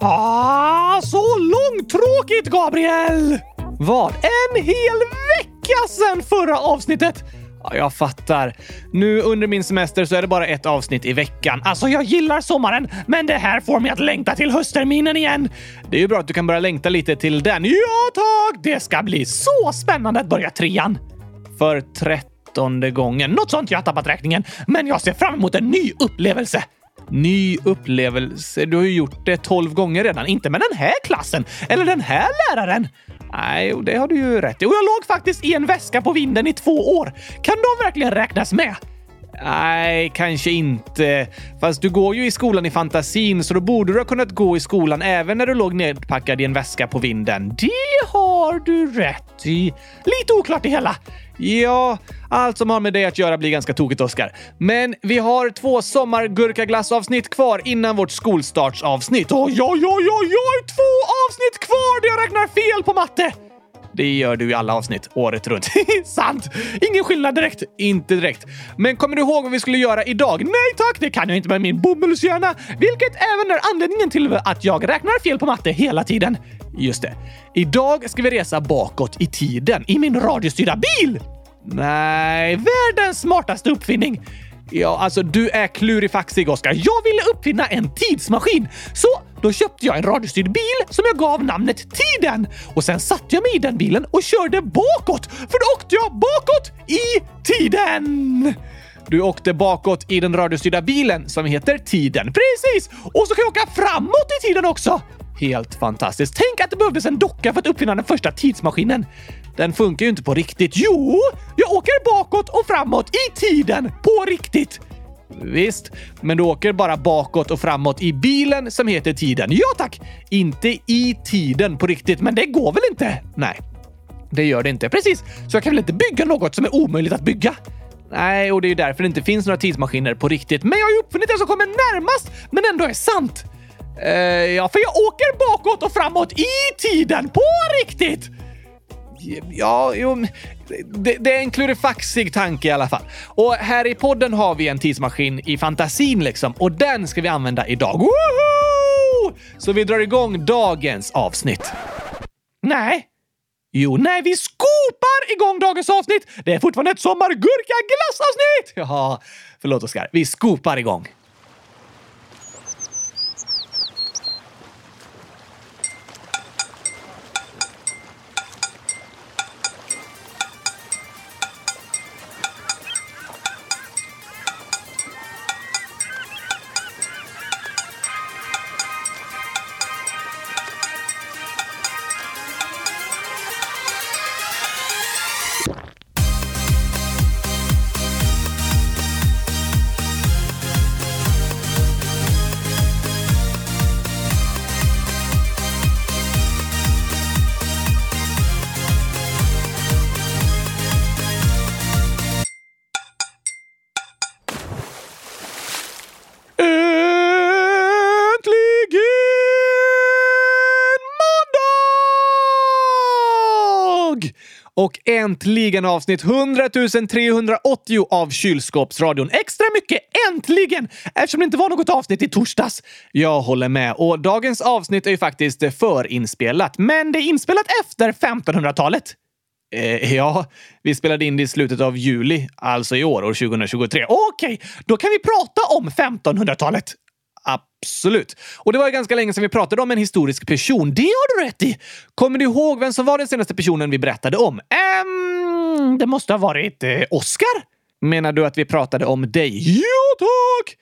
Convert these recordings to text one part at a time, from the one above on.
Ah, så långtråkigt, Gabriel! Vad? En hel vecka sedan förra avsnittet! Ja, jag fattar. Nu under min semester så är det bara ett avsnitt i veckan. Alltså, jag gillar sommaren, men det här får mig att längta till höstterminen igen. Det är ju bra att du kan börja längta lite till den. Ja, tack! Det ska bli så spännande att börja trean. För trettonde gången. Något sånt, jag har tappat räkningen. Men jag ser fram emot en ny upplevelse. Ny upplevelse? Du har ju gjort det tolv gånger redan. Inte med den här klassen eller den här läraren. Nej, det har du ju rätt i. Och jag låg faktiskt i en väska på vinden i två år. Kan de verkligen räknas med? Nej, kanske inte. Fast du går ju i skolan i fantasin, så då borde du ha kunnat gå i skolan även när du låg nedpackad i en väska på vinden. Det har du rätt i. Lite oklart det hela. Ja, allt som har med det att göra blir ganska tokigt, Oskar. Men vi har två sommargurkaglassavsnitt kvar innan vårt skolstartsavsnitt. Oj, oj, oj, oj, oj! Två avsnitt kvar där jag räknar fel på matte! Det gör du i alla avsnitt, året runt. Sant! Ingen skillnad direkt. Inte direkt. Men kommer du ihåg vad vi skulle göra idag? Nej tack, det kan jag inte med min bomullshjärna. Vilket även är anledningen till att jag räknar fel på matte hela tiden. Just det. Idag ska vi resa bakåt i tiden i min radiostyrda bil! Nej, världens smartaste uppfinning. Ja, alltså du är klurifaxig, Oskar. Jag ville uppfinna en tidsmaskin. Så då köpte jag en radiostyrd bil som jag gav namnet Tiden. Och sen satte jag mig i den bilen och körde bakåt, för då åkte jag bakåt i tiden! Du åkte bakåt i den radiostyrda bilen som heter Tiden. Precis! Och så kan jag åka framåt i tiden också! Helt fantastiskt. Tänk att det behövdes en docka för att uppfinna den första tidsmaskinen. Den funkar ju inte på riktigt. Jo, jag åker bakåt och framåt i tiden på riktigt. Visst, men du åker bara bakåt och framåt i bilen som heter tiden. Ja tack! Inte i tiden på riktigt, men det går väl inte? Nej, det gör det inte. Precis, så jag kan väl inte bygga något som är omöjligt att bygga? Nej, och det är ju därför det inte finns några tidsmaskiner på riktigt. Men jag har ju uppfunnit det som kommer närmast, men ändå är sant. Eh, ja, för jag åker bakåt och framåt i tiden på riktigt! Ja, jo, det, det, är en klurifaxig tanke i alla fall. Och här i podden har vi en tidsmaskin i fantasin liksom och den ska vi använda idag. Woho! Så vi drar igång dagens avsnitt. Nej. Jo, nej, vi skopar igång dagens avsnitt! Det är fortfarande ett sommargurkaglassavsnitt! Ja, förlåt Oskar. Vi skopar igång. Och äntligen avsnitt 100 380 av Kylskåpsradion. Extra mycket äntligen! Eftersom det inte var något avsnitt i torsdags. Jag håller med. Och dagens avsnitt är ju faktiskt förinspelat, men det är inspelat efter 1500-talet. Eh, ja, vi spelade in det i slutet av juli, alltså i år, år 2023. Okej, okay, då kan vi prata om 1500-talet. Absolut. Och det var ju ganska länge sedan vi pratade om en historisk person. Det har du rätt i! Kommer du ihåg vem som var den senaste personen vi berättade om? Ehm, det måste ha varit eh, Oscar? Menar du att vi pratade om dig? Ja, tack!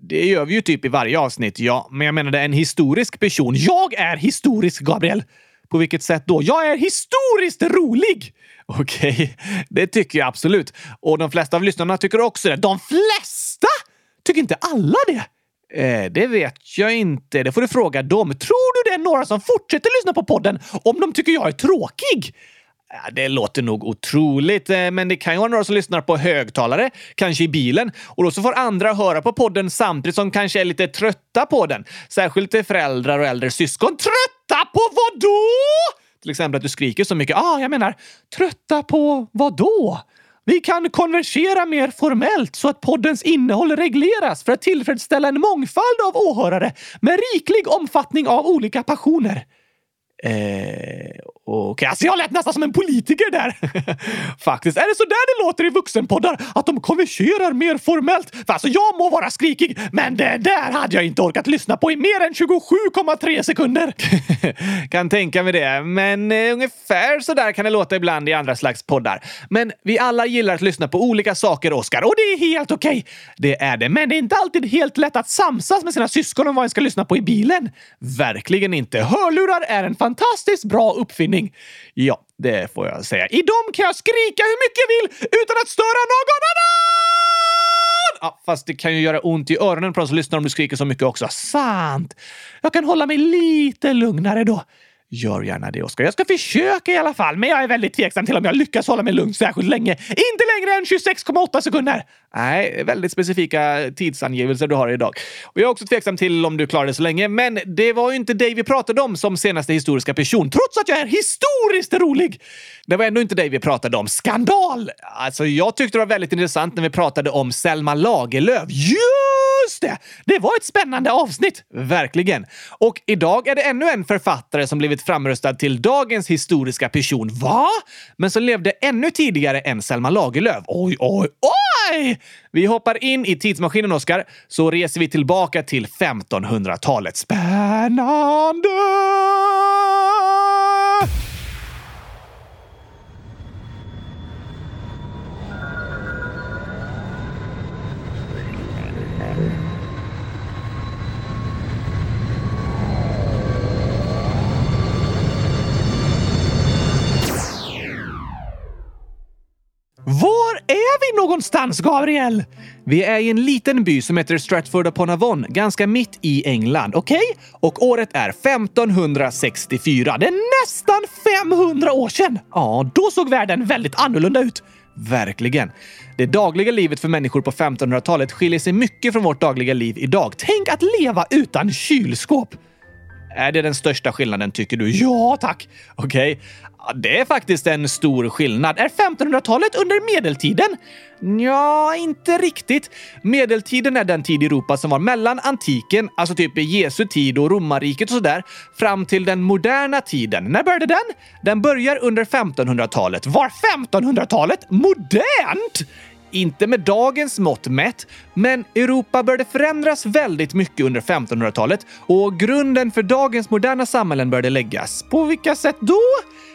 Det gör vi ju typ i varje avsnitt, ja. Men jag menade en historisk person. Jag är historisk, Gabriel! På vilket sätt då? Jag är historiskt rolig! Okej, okay. det tycker jag absolut. Och de flesta av lyssnarna tycker också det. De flesta? Tycker inte alla det? Eh, det vet jag inte. Det får du fråga dem. Tror du det är några som fortsätter lyssna på podden om de tycker jag är tråkig? Det låter nog otroligt, eh, men det kan ju vara några som lyssnar på högtalare, kanske i bilen. Och då så får andra höra på podden samtidigt som kanske är lite trötta på den. Särskilt föräldrar och äldre syskon. Trötta på vad då? Till exempel att du skriker så mycket. Ah, jag menar, trötta på vad då? Vi kan konversera mer formellt så att poddens innehåll regleras för att tillfredsställa en mångfald av åhörare med riklig omfattning av olika passioner. Eh, Okej, okay. alltså jag lät nästan som en politiker där. Faktiskt. Är det så där det låter i vuxenpoddar? Att de konverserar mer formellt? För alltså, jag må vara skrikig, men det där hade jag inte orkat lyssna på i mer än 27,3 sekunder. kan tänka mig det, men eh, ungefär så där kan det låta ibland i andra slags poddar. Men vi alla gillar att lyssna på olika saker, Oskar, och det är helt okej. Okay. Det är det, men det är inte alltid helt lätt att samsas med sina syskon om vad en ska lyssna på i bilen. Verkligen inte. Hörlurar är en fantastiskt bra uppfinning. Ja, det får jag säga. I dem kan jag skrika hur mycket jag vill utan att störa någon annan! Ja, fast det kan ju göra ont i öronen på de som lyssnar om du skriker så mycket också. Sant! Jag kan hålla mig lite lugnare då. Gör gärna det, Oskar. Jag ska försöka i alla fall, men jag är väldigt tveksam till om jag lyckas hålla mig lugn särskilt länge. Inte längre än 26,8 sekunder! Nej, väldigt specifika tidsangivelser du har idag. Och jag är också tveksam till om du klarar det så länge, men det var ju inte dig vi pratade om som senaste historiska person, trots att jag är historiskt rolig! Det var ändå inte dig vi pratade om. Skandal! Alltså, jag tyckte det var väldigt intressant när vi pratade om Selma Lagerlöf. Just det! Det var ett spännande avsnitt! Verkligen. Och idag är det ännu en författare som blivit framröstad till dagens historiska person. Va? Men som levde ännu tidigare än Selma Lagerlöf. Oj, oj, oj! Vi hoppar in i tidsmaskinen, Oskar, så reser vi tillbaka till 1500-talet. Spännande! Vi någonstans, Gabriel? Vi är i en liten by som heter Stratford upon Avon, ganska mitt i England. Okej? Okay? Och året är 1564. Det är nästan 500 år sedan! Ja, då såg världen väldigt annorlunda ut. Verkligen. Det dagliga livet för människor på 1500-talet skiljer sig mycket från vårt dagliga liv idag. Tänk att leva utan kylskåp! Är det den största skillnaden tycker du? Ja, tack! Okej. Okay. Det är faktiskt en stor skillnad. Är 1500-talet under medeltiden? Ja, inte riktigt. Medeltiden är den tid i Europa som var mellan antiken, alltså typ Jesu tid och romarriket och sådär, fram till den moderna tiden. När började den? Den börjar under 1500-talet. Var 1500-talet modernt? Inte med dagens mått mätt, men Europa började förändras väldigt mycket under 1500-talet och grunden för dagens moderna samhällen började läggas. På vilka sätt då?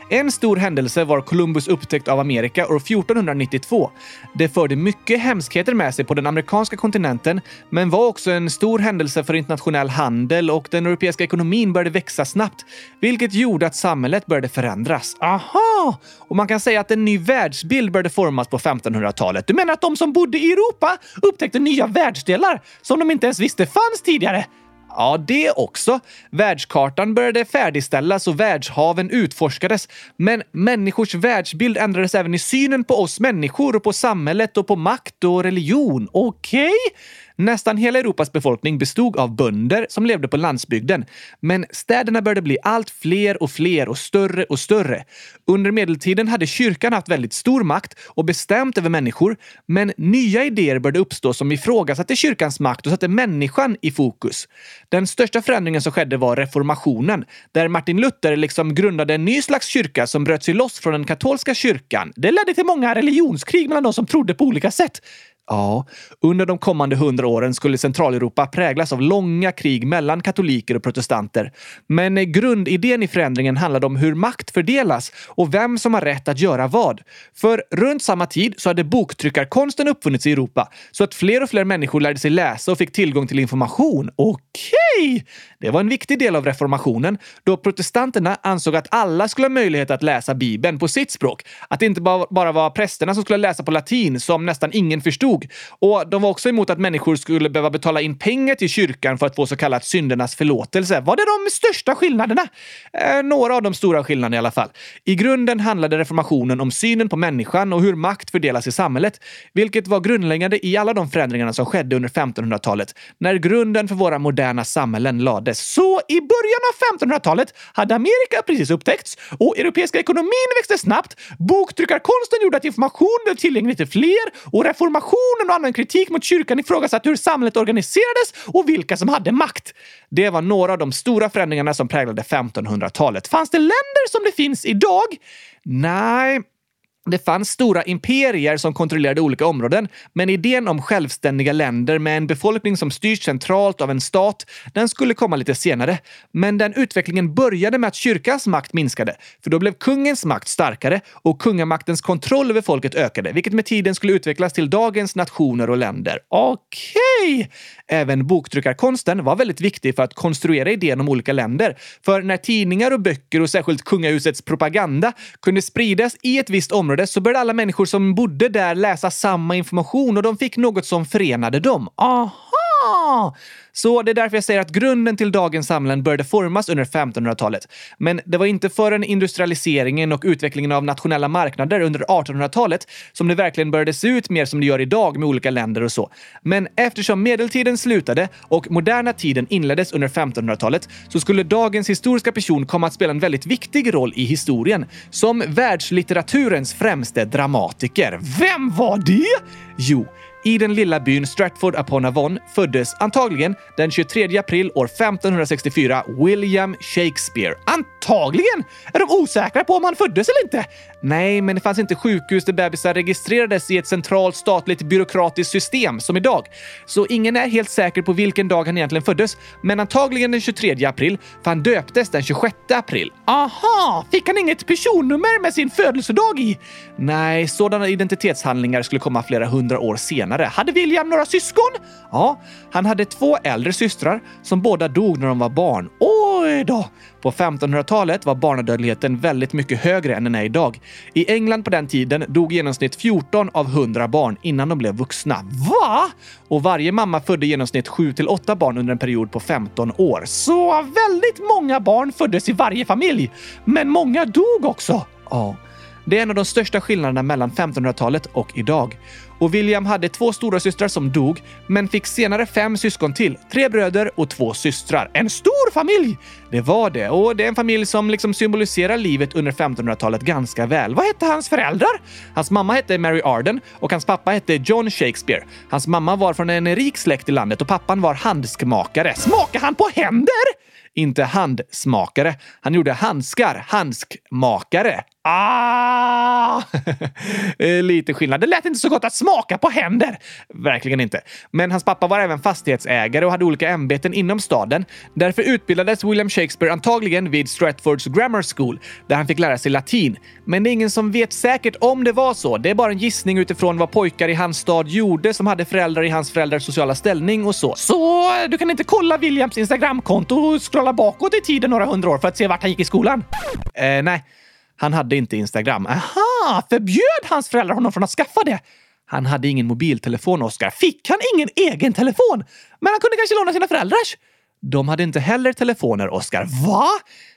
En stor händelse var Columbus upptäckt av Amerika år 1492. Det förde mycket hemskheter med sig på den amerikanska kontinenten, men var också en stor händelse för internationell handel och den europeiska ekonomin började växa snabbt, vilket gjorde att samhället började förändras. Aha! Och man kan säga att en ny världsbild började formas på 1500-talet. Du menar att de som bodde i Europa upptäckte nya världsdelar som de inte ens visste fanns tidigare? Ja, det också. Världskartan började färdigställas och världshaven utforskades. Men människors världsbild ändrades även i synen på oss människor och på samhället och på makt och religion. Okej? Okay? Nästan hela Europas befolkning bestod av bönder som levde på landsbygden. Men städerna började bli allt fler och fler och större och större. Under medeltiden hade kyrkan haft väldigt stor makt och bestämt över människor. Men nya idéer började uppstå som ifrågasatte kyrkans makt och satte människan i fokus. Den största förändringen som skedde var reformationen, där Martin Luther liksom grundade en ny slags kyrka som bröt sig loss från den katolska kyrkan. Det ledde till många religionskrig mellan de som trodde på olika sätt. Ja, under de kommande hundra åren skulle Centraleuropa präglas av långa krig mellan katoliker och protestanter. Men grundidén i förändringen handlade om hur makt fördelas och vem som har rätt att göra vad. För runt samma tid så hade boktryckarkonsten uppfunnits i Europa så att fler och fler människor lärde sig läsa och fick tillgång till information. Okej! Det var en viktig del av reformationen då protestanterna ansåg att alla skulle ha möjlighet att läsa Bibeln på sitt språk. Att det inte bara var prästerna som skulle läsa på latin som nästan ingen förstod dog. Och de var också emot att människor skulle behöva betala in pengar till kyrkan för att få så kallat syndernas förlåtelse. Var det de största skillnaderna? Eh, några av de stora skillnaderna i alla fall. I grunden handlade reformationen om synen på människan och hur makt fördelas i samhället, vilket var grundläggande i alla de förändringarna som skedde under 1500-talet, när grunden för våra moderna samhällen lades. Så i början av 1500-talet hade Amerika precis upptäckts och europeiska ekonomin växte snabbt. Boktryckarkonsten gjorde att information blev tillgänglig till fler och reformationen och annan kritik mot kyrkan ifrågasatte hur samhället organiserades och vilka som hade makt. Det var några av de stora förändringarna som präglade 1500-talet. Fanns det länder som det finns idag? Nej, det fanns stora imperier som kontrollerade olika områden, men idén om självständiga länder med en befolkning som styrs centralt av en stat, den skulle komma lite senare. Men den utvecklingen började med att kyrkans makt minskade, för då blev kungens makt starkare och kungamaktens kontroll över folket ökade, vilket med tiden skulle utvecklas till dagens nationer och länder. Okej! Okay. Även boktryckarkonsten var väldigt viktig för att konstruera idén om olika länder. För när tidningar och böcker och särskilt kungahusets propaganda kunde spridas i ett visst område område så började alla människor som bodde där läsa samma information och de fick något som förenade dem. Aha! Så det är därför jag säger att grunden till dagens samhällen började formas under 1500-talet. Men det var inte förrän industrialiseringen och utvecklingen av nationella marknader under 1800-talet som det verkligen började se ut mer som det gör idag med olika länder och så. Men eftersom medeltiden slutade och moderna tiden inleddes under 1500-talet så skulle dagens historiska person komma att spela en väldigt viktig roll i historien som världslitteraturens främste dramatiker. Vem var det? Jo, i den lilla byn Stratford upon Avon föddes antagligen den 23 april år 1564 William Shakespeare. Antagligen! Är de osäkra på om han föddes eller inte? Nej, men det fanns inte sjukhus där bebisar registrerades i ett centralt statligt byråkratiskt system som idag. Så ingen är helt säker på vilken dag han egentligen föddes, men antagligen den 23 april, för han döptes den 26 april. Aha! Fick han inget personnummer med sin födelsedag i? Nej, sådana identitetshandlingar skulle komma flera hundra år senare. Hade William några syskon? Ja, han hade två äldre systrar som båda dog när de var barn. Oj då! På 1500-talet var barnadödligheten väldigt mycket högre än den är idag. I England på den tiden dog i genomsnitt 14 av 100 barn innan de blev vuxna. Va? Och varje mamma födde i genomsnitt 7 till 8 barn under en period på 15 år. Så väldigt många barn föddes i varje familj. Men många dog också. Ja. Det är en av de största skillnaderna mellan 1500-talet och idag. Och William hade två stora systrar som dog, men fick senare fem syskon till. Tre bröder och två systrar. En stor familj! Det var det. Och det är en familj som liksom symboliserar livet under 1500-talet ganska väl. Vad hette hans föräldrar? Hans mamma hette Mary Arden och hans pappa hette John Shakespeare. Hans mamma var från en rik släkt i landet och pappan var handskmakare. Smakade han på händer? Inte handsmakare. Han gjorde handskar. Handskmakare. Ah! Eh, lite skillnad. Det lät inte så gott att smaka på händer. Verkligen inte. Men hans pappa var även fastighetsägare och hade olika ämbeten inom staden. Därför utbildades William Shakespeare antagligen vid Stratfords Grammar School, där han fick lära sig latin. Men det är ingen som vet säkert om det var så. Det är bara en gissning utifrån vad pojkar i hans stad gjorde som hade föräldrar i hans föräldrars sociala ställning och så. Så eh, du kan inte kolla Williams Instagramkonto och scrolla bakåt i tiden några hundra år för att se vart han gick i skolan? Eh, nej. Han hade inte Instagram. Aha! Förbjöd hans föräldrar honom från att skaffa det? Han hade ingen mobiltelefon, Oskar. Fick han ingen egen telefon? Men han kunde kanske låna sina föräldrars? De hade inte heller telefoner, Oskar. Va?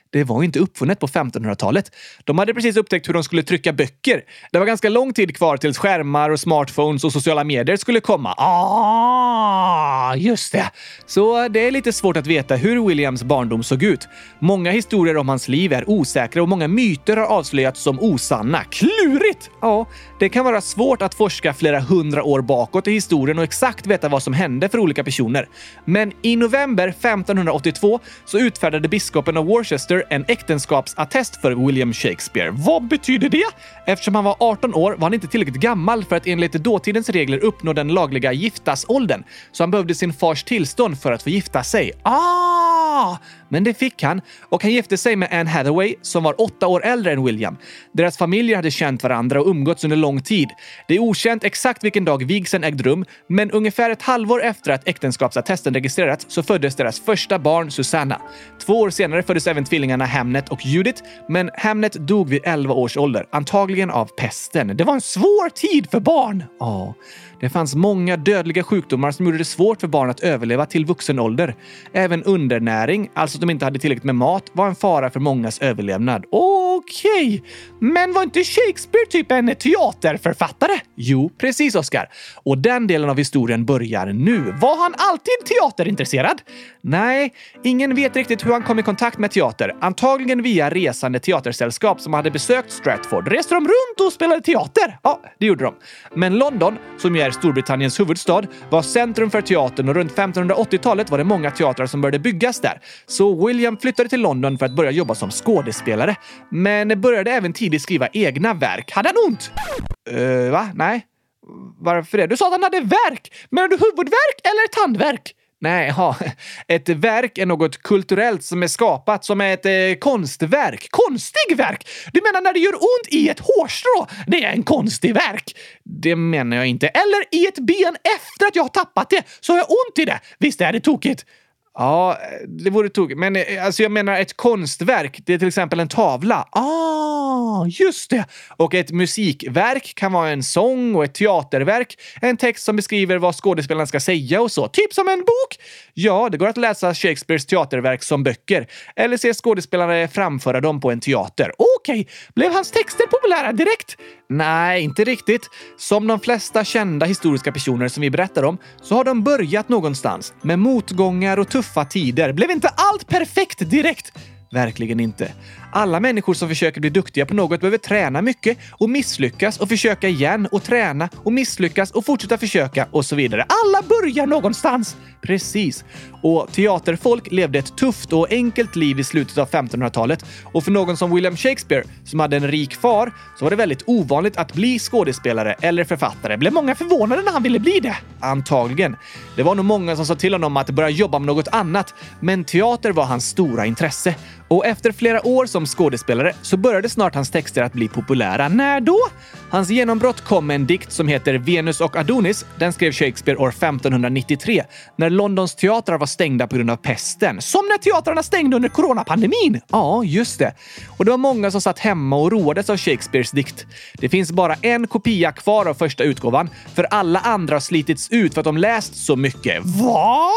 Det var ju inte uppfunnet på 1500-talet. De hade precis upptäckt hur de skulle trycka böcker. Det var ganska lång tid kvar tills skärmar och smartphones och sociala medier skulle komma. Ah, just det! Så det är lite svårt att veta hur Williams barndom såg ut. Många historier om hans liv är osäkra och många myter har avslöjats som osanna. Klurigt! Ja, det kan vara svårt att forska flera hundra år bakåt i historien och exakt veta vad som hände för olika personer. Men i november 1582 så utfärdade biskopen av Worcester en äktenskapsattest för William Shakespeare. Vad betyder det? Eftersom han var 18 år var han inte tillräckligt gammal för att enligt dåtidens regler uppnå den lagliga giftasåldern, så han behövde sin fars tillstånd för att få gifta sig. Ah! Men det fick han och han gifte sig med Anne Hathaway som var åtta år äldre än William. Deras familjer hade känt varandra och umgåtts under lång tid. Det är okänt exakt vilken dag vigseln ägde rum, men ungefär ett halvår efter att äktenskapsattesten registrerats så föddes deras första barn Susanna. Två år senare föddes även tvillingarna Hamnet och Judith, men Hamnet dog vid 11 års ålder, antagligen av pesten. Det var en svår tid för barn! Ja. Det fanns många dödliga sjukdomar som gjorde det svårt för barn att överleva till vuxen ålder. Även undernäring, alltså att de inte hade tillräckligt med mat, var en fara för mångas överlevnad. Okej, okay. men var inte Shakespeare typ en teaterförfattare? Jo, precis Oscar. Och den delen av historien börjar nu. Var han alltid teaterintresserad? Nej, ingen vet riktigt hur han kom i kontakt med teater. Antagligen via resande teatersällskap som hade besökt Stratford. Reste de runt och spelade teater? Ja, det gjorde de. Men London, som ju är Storbritanniens huvudstad, var centrum för teatern och runt 1580-talet var det många teatrar som började byggas där. Så William flyttade till London för att börja jobba som skådespelare. Men började även tidigt skriva egna verk. Hade han ont? Uh, va? Nej. Varför det? Du sa att han hade verk! Menar du huvudvärk eller tandvärk? Nej, ja. Ett verk är något kulturellt som är skapat som ett eh, konstverk. Konstig verk? Du menar när det gör ont i ett hårstrå? Det är en konstig verk. Det menar jag inte. Eller i ett ben efter att jag har tappat det så har jag ont i det. Visst är det tokigt? Ja, det vore tokigt. Men eh, alltså, jag menar ett konstverk. Det är till exempel en tavla. Ah, just det! Och ett musikverk kan vara en sång och ett teaterverk. En text som beskriver vad skådespelaren ska säga och så. Typ som en bok! Ja, det går att läsa Shakespeares teaterverk som böcker. Eller se skådespelare framföra dem på en teater. Okej, okay. blev hans texter populära direkt? Nej, inte riktigt. Som de flesta kända historiska personer som vi berättar om så har de börjat någonstans med motgångar och tuffa tider. Blev inte allt perfekt direkt? Verkligen inte. Alla människor som försöker bli duktiga på något behöver träna mycket och misslyckas och försöka igen och träna och misslyckas och fortsätta försöka och så vidare. Alla börjar någonstans! Precis. Och teaterfolk levde ett tufft och enkelt liv i slutet av 1500-talet och för någon som William Shakespeare, som hade en rik far, så var det väldigt ovanligt att bli skådespelare eller författare. Blev många förvånade när han ville bli det? Antagligen. Det var nog många som sa till honom att börja jobba med något annat, men teater var hans stora intresse. Och efter flera år som skådespelare så började snart hans texter att bli populära. När då? Hans genombrott kom med en dikt som heter Venus och Adonis. Den skrev Shakespeare år 1593 när Londons teatrar var stängda på grund av pesten. Som när teatrarna stängde under coronapandemin! Ja, just det. Och det var många som satt hemma och roades av Shakespeares dikt. Det finns bara en kopia kvar av första utgåvan, för alla andra har slitits ut för att de läst så mycket. Va?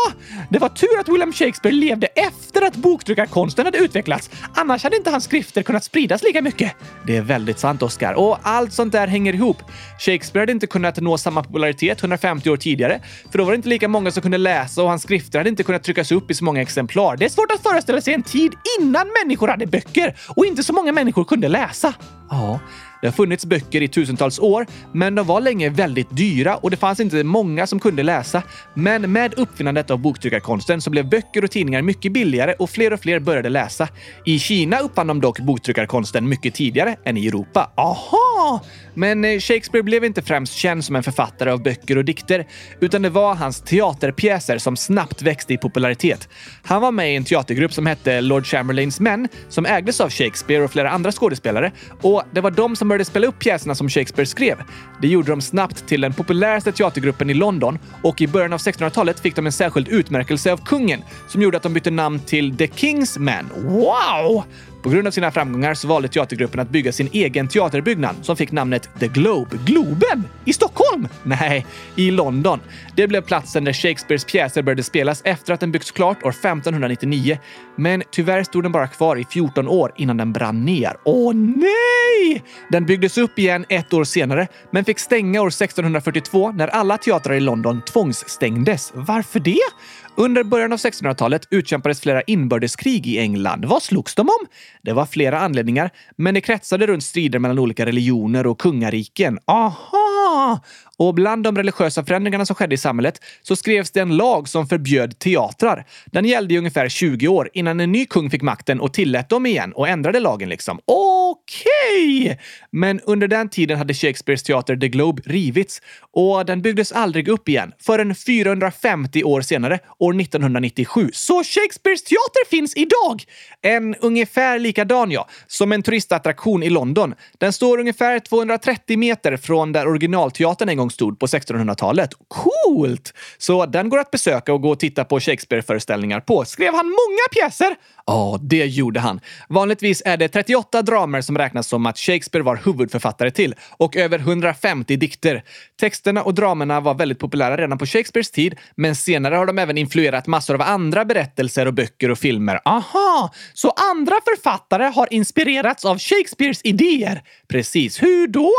Det var tur att William Shakespeare levde efter att boktryckarkonsten hade utvecklats utvecklats. Annars hade inte hans skrifter kunnat spridas lika mycket. Det är väldigt sant, Oscar. Och allt sånt där hänger ihop. Shakespeare hade inte kunnat nå samma popularitet 150 år tidigare, för då var det inte lika många som kunde läsa och hans skrifter hade inte kunnat tryckas upp i så många exemplar. Det är svårt att föreställa sig en tid innan människor hade böcker och inte så många människor kunde läsa. Ja, det har funnits böcker i tusentals år, men de var länge väldigt dyra och det fanns inte många som kunde läsa. Men med uppfinnandet av boktryckarkonsten så blev böcker och tidningar mycket billigare och fler och fler började läsa. I Kina uppfann de dock boktryckarkonsten mycket tidigare än i Europa. Aha! Men eh, Shakespeare blev inte främst känd som en författare av böcker och dikter, utan det var hans teaterpjäser som snabbt växte i popularitet. Han var med i en teatergrupp som hette Lord Chamberlains män, som ägdes av Shakespeare och flera andra skådespelare. Och det var de som började spela upp pjäserna som Shakespeare skrev. Det gjorde de snabbt till den populäraste teatergruppen i London och i början av 1600-talet fick de en särskild utmärkelse av kungen som gjorde att de bytte namn till The King's Men. Wow! På grund av sina framgångar så valde teatergruppen att bygga sin egen teaterbyggnad som fick namnet The Globe. Globen? I Stockholm? Nej, i London. Det blev platsen där Shakespeares pjäser började spelas efter att den byggts klart år 1599. Men tyvärr stod den bara kvar i 14 år innan den brann ner. Åh nej! Den byggdes upp igen ett år senare, men fick stänga år 1642 när alla teatrar i London tvångsstängdes. Varför det? Under början av 1600-talet utkämpades flera inbördeskrig i England. Vad slogs de om? Det var flera anledningar, men det kretsade runt strider mellan olika religioner och kungariken. Aha! Och bland de religiösa förändringarna som skedde i samhället så skrevs det en lag som förbjöd teatrar. Den gällde i ungefär 20 år innan en ny kung fick makten och tillät dem igen och ändrade lagen liksom. Åh! Okej! Okay. Men under den tiden hade Shakespeares teater The Globe rivits och den byggdes aldrig upp igen förrän 450 år senare, år 1997. Så Shakespeares teater finns idag! En ungefär likadan, ja, som en turistattraktion i London. Den står ungefär 230 meter från där originalteatern en gång stod på 1600-talet. Coolt! Så den går att besöka och gå och titta på Shakespeare-föreställningar på. Skrev han många pjäser? Ja, det gjorde han. Vanligtvis är det 38 dramer som räknas som att Shakespeare var huvudförfattare till och över 150 dikter. Texterna och dramerna var väldigt populära redan på Shakespeares tid, men senare har de även influerat massor av andra berättelser och böcker och filmer. Aha! Så andra författare har inspirerats av Shakespeares idéer? Precis. Hur då?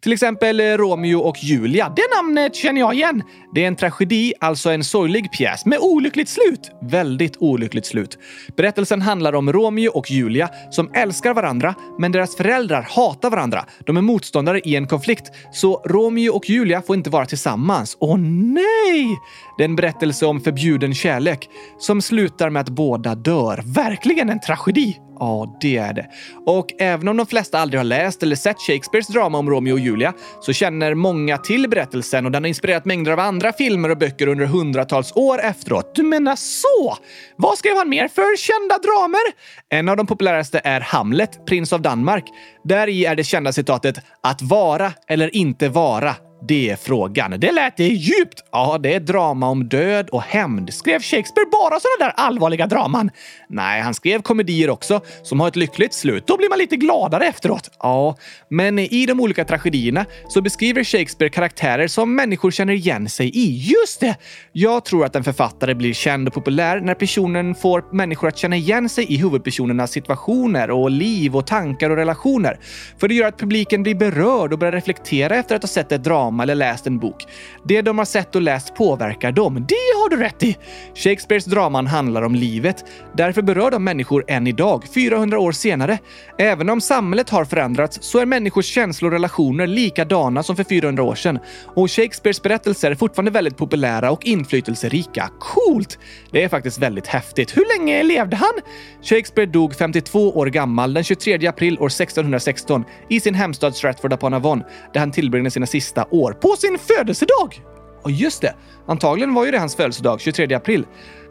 Till exempel eh, Romeo och Julia. Det namnet känner jag igen. Det är en tragedi, alltså en sorglig pjäs med olyckligt slut. Väldigt olyckligt slut. Berättelsen handlar om Romeo och Julia som älskar varandra, men deras föräldrar hatar varandra. De är motståndare i en konflikt, så Romeo och Julia får inte vara tillsammans. Åh nej! Det är en berättelse om förbjuden kärlek som slutar med att båda dör. Verkligen en tragedi! Ja, det är det. Och även om de flesta aldrig har läst eller sett Shakespeares drama om Romeo och Julia så känner många till berättelsen och den har inspirerat mängder av andra filmer och böcker under hundratals år efteråt. Du menar så? Vad skrev han mer för kända dramer? En av de populäraste är Hamlet, prins av Danmark. Där i är det kända citatet “att vara eller inte vara det är frågan. Det lät det djupt. Ja, det är drama om död och hämnd. Skrev Shakespeare bara sådana där allvarliga draman? Nej, han skrev komedier också som har ett lyckligt slut. Då blir man lite gladare efteråt. Ja, men i de olika tragedierna så beskriver Shakespeare karaktärer som människor känner igen sig i. Just det! Jag tror att en författare blir känd och populär när personen får människor att känna igen sig i huvudpersonernas situationer och liv och tankar och relationer. För det gör att publiken blir berörd och börjar reflektera efter att ha sett ett drama drama eller läst en bok. Det de har sett och läst påverkar dem. Det har du rätt i! Shakespeares draman handlar om livet. Därför berör de människor än idag, 400 år senare. Även om samhället har förändrats så är människors känslor och relationer likadana som för 400 år sedan. Och Shakespeares berättelser är fortfarande väldigt populära och inflytelserika. Coolt! Det är faktiskt väldigt häftigt. Hur länge levde han? Shakespeare dog 52 år gammal den 23 april år 1616 i sin hemstad Stratford upon Avon där han tillbringade sina sista år på sin födelsedag! Och just det, antagligen var ju det hans födelsedag, 23 april.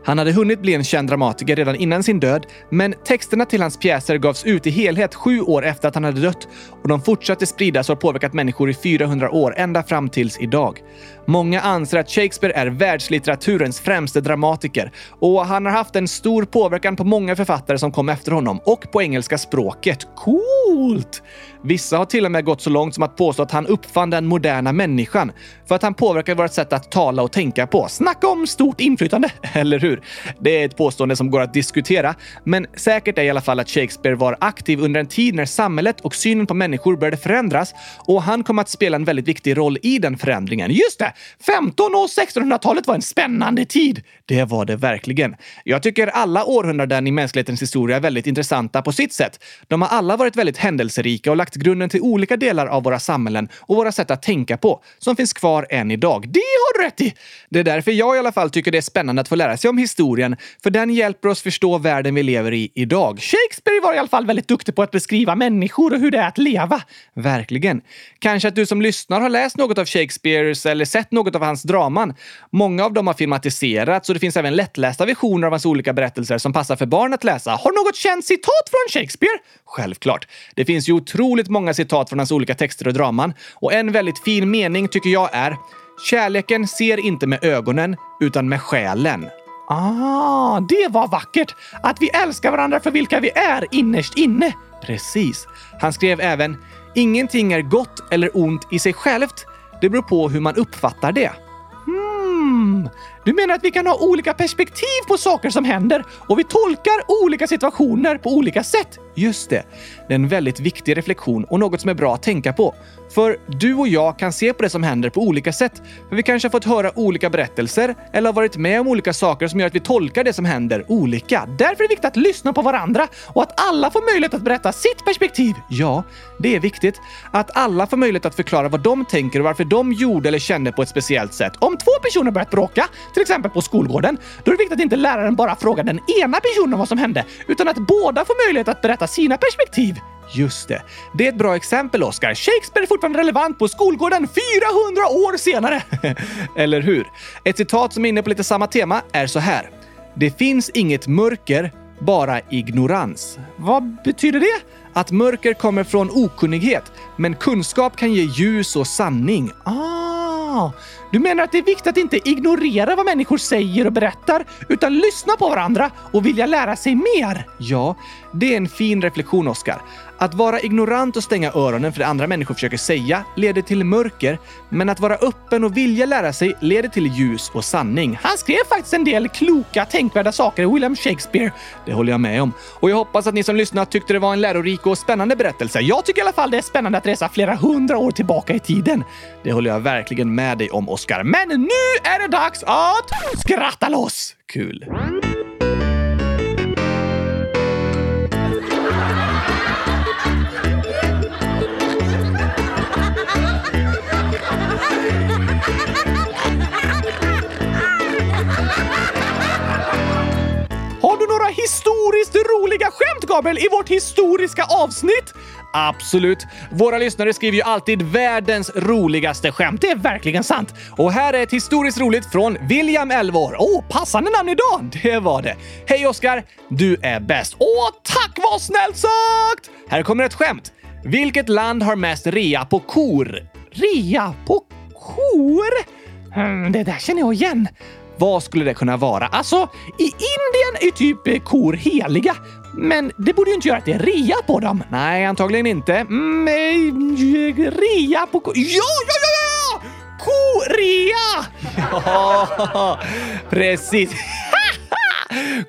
Han hade hunnit bli en känd dramatiker redan innan sin död, men texterna till hans pjäser gavs ut i helhet sju år efter att han hade dött och de fortsatte spridas och har påverkat människor i 400 år, ända fram tills idag. Många anser att Shakespeare är världslitteraturens främste dramatiker och han har haft en stor påverkan på många författare som kom efter honom och på engelska språket. Coolt! Vissa har till och med gått så långt som att påstå att han uppfann den moderna människan för att han påverkade vårt sätt att tala och tänka på. Snacka om stort inflytande, eller hur? Det är ett påstående som går att diskutera, men säkert är i alla fall att Shakespeare var aktiv under en tid när samhället och synen på människor började förändras och han kom att spela en väldigt viktig roll i den förändringen. Just det! 15 och 1600-talet var en spännande tid. Det var det verkligen. Jag tycker alla århundraden i mänsklighetens historia är väldigt intressanta på sitt sätt. De har alla varit väldigt händelserika och lagt grunden till olika delar av våra samhällen och våra sätt att tänka på som finns kvar än idag. Det har du rätt i! Det är därför jag i alla fall tycker det är spännande att få lära sig om historien, för den hjälper oss förstå världen vi lever i idag. Shakespeare var i alla fall väldigt duktig på att beskriva människor och hur det är att leva. Verkligen. Kanske att du som lyssnar har läst något av Shakespeares eller sett något av hans draman. Många av dem har filmatiserats och det finns även lättlästa versioner av hans olika berättelser som passar för barn att läsa. Har du något känt citat från Shakespeare? Självklart. Det finns ju otroligt många citat från hans olika texter och draman och en väldigt fin mening tycker jag är Kärleken ser inte med ögonen utan med själen. Ah, det var vackert! Att vi älskar varandra för vilka vi är innerst inne. Precis. Han skrev även “Ingenting är gott eller ont i sig självt. Det beror på hur man uppfattar det.” Hmm, du menar att vi kan ha olika perspektiv på saker som händer och vi tolkar olika situationer på olika sätt? Just det. Det är en väldigt viktig reflektion och något som är bra att tänka på. För du och jag kan se på det som händer på olika sätt. För vi kanske har fått höra olika berättelser eller har varit med om olika saker som gör att vi tolkar det som händer olika. Därför är det viktigt att lyssna på varandra och att alla får möjlighet att berätta sitt perspektiv. Ja, det är viktigt. Att alla får möjlighet att förklara vad de tänker och varför de gjorde eller kände på ett speciellt sätt. Om två personer börjat bråka, till exempel på skolgården, då är det viktigt att inte läraren bara frågar den ena personen vad som hände, utan att båda får möjlighet att berätta sina perspektiv. Just det. Det är ett bra exempel, Oscar. Shakespeare är fortfarande relevant på skolgården 400 år senare! Eller hur? Ett citat som är inne på lite samma tema är så här. Det finns inget mörker, bara ignorans. Vad betyder det? Att mörker kommer från okunnighet, men kunskap kan ge ljus och sanning. Ah, du menar att det är viktigt att inte ignorera vad människor säger och berättar, utan lyssna på varandra och vilja lära sig mer? Ja, det är en fin reflektion, Oskar. Att vara ignorant och stänga öronen för det andra människor försöker säga leder till mörker, men att vara öppen och vilja lära sig leder till ljus och sanning. Han skrev faktiskt en del kloka, tänkvärda saker, William Shakespeare. Det håller jag med om. Och jag hoppas att ni som lyssnat tyckte det var en lärorik och spännande berättelse. Jag tycker i alla fall det är spännande att resa flera hundra år tillbaka i tiden. Det håller jag verkligen med dig om, Oscar. Men nu är det dags att skratta loss! Kul! Har du några historiskt roliga skämt, Gabriel, i vårt historiska avsnitt? Absolut. Våra lyssnare skriver ju alltid världens roligaste skämt. Det är verkligen sant. Och här är ett historiskt roligt från William, 11 år. Åh, oh, passande namn idag! Det var det. Hej Oskar! Du är bäst. Åh, tack vad snällt sagt! Här kommer ett skämt. Vilket land har mest rea på kor? Rea på kor? Mm, det där känner jag igen. Vad skulle det kunna vara? Alltså, i Indien är typ kor heliga. Men det borde ju inte göra att det är rea på dem. Nej, antagligen inte. Mm, eh, rea på kor... Ja, ja, ja, ja! Korea! Ja, precis.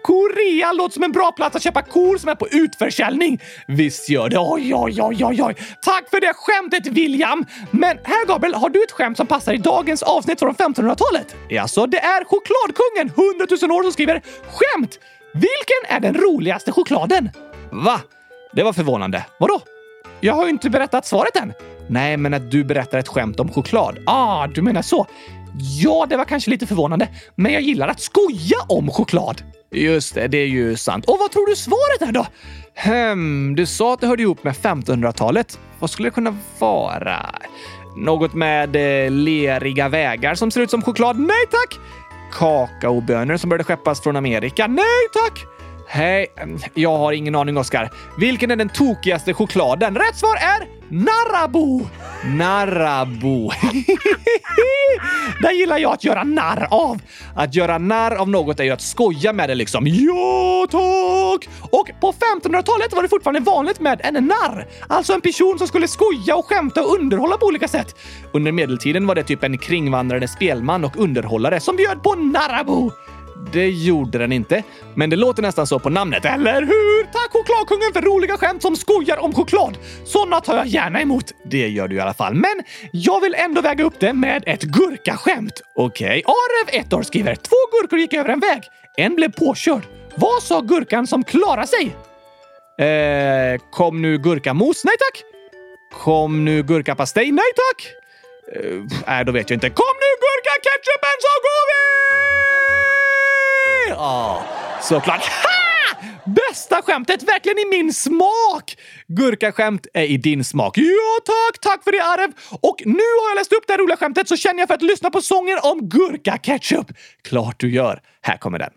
Korea låter som en bra plats att köpa kor som är på utförsäljning. Visst gör det. Oj, oj, oj, oj, oj. Tack för det skämtet, William. Men här, Gabriel, har du ett skämt som passar i dagens avsnitt från 1500-talet? Alltså, det är chokladkungen 100 000 år som skriver skämt. Vilken är den roligaste chokladen? Va? Det var förvånande. Vadå? Jag har ju inte berättat svaret än. Nej, men att du berättar ett skämt om choklad. Ah, du menar så. Ja, det var kanske lite förvånande, men jag gillar att skoja om choklad. Just det, det är ju sant. Och vad tror du svaret är då? Hmm, du sa att det hörde ihop med 1500-talet. Vad skulle det kunna vara? Något med eh, leriga vägar som ser ut som choklad? Nej tack! Kakaobönor som började skeppas från Amerika? Nej tack! Hej, jag har ingen aning Oskar. Vilken är den tokigaste chokladen? Rätt svar är Narabo! Narabo. Den gillar jag att göra narr av. Att göra narr av något är ju att skoja med det liksom. Ja, tack! Och på 1500-talet var det fortfarande vanligt med en narr. Alltså en person som skulle skoja och skämta och underhålla på olika sätt. Under medeltiden var det typ en kringvandrande spelman och underhållare som bjöd på Narabo. Det gjorde den inte, men det låter nästan så på namnet, eller hur? Tack chokladkungen för roliga skämt som skojar om choklad! Såna tar jag gärna emot. Det gör du i alla fall, men jag vill ändå väga upp det med ett gurkaskämt. Okej, okay. Arev, ett år, skriver två gurkor gick över en väg. En blev påkörd. Vad sa gurkan som klarade sig? Eh, kom nu gurkamos? Nej tack! Kom nu gurkapastej? Nej tack! Nej, eh, äh, då vet jag inte. Kom nu gurkaketchupen så går vi! Ja, såklart. Ha! Bästa skämtet! Verkligen i min smak! Gurkaskämt är i din smak. Ja, tack! Tack för det, Arev! Och nu har jag läst upp det här roliga skämtet så känner jag för att lyssna på sången om gurkaketchup. Klart du gör. Här kommer den.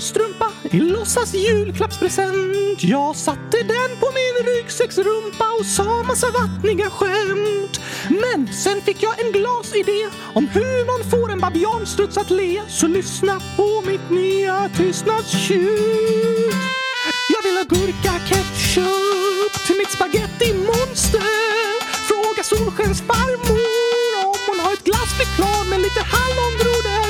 Strumpa i låtsas julklappspresent. Jag satte den på min ryggsäcksrumpa och sa massa vattniga skämt. Men sen fick jag en glasidé om hur man får en babianstruts att le. Så lyssna på mitt nya tystnadstjut. Jag vill ha gurka-ketchup till mitt spaghetti-monster. Fråga Solskensfarmor om hon har ett glassflygplan med lite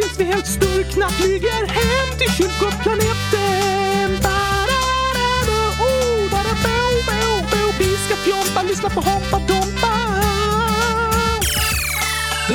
tills vi helt sturkna flyger hem till kylskåpsplaneten. Oh, barabou, bo, bo. Vi ska fjompa, lyssna på Hoppa Dompa.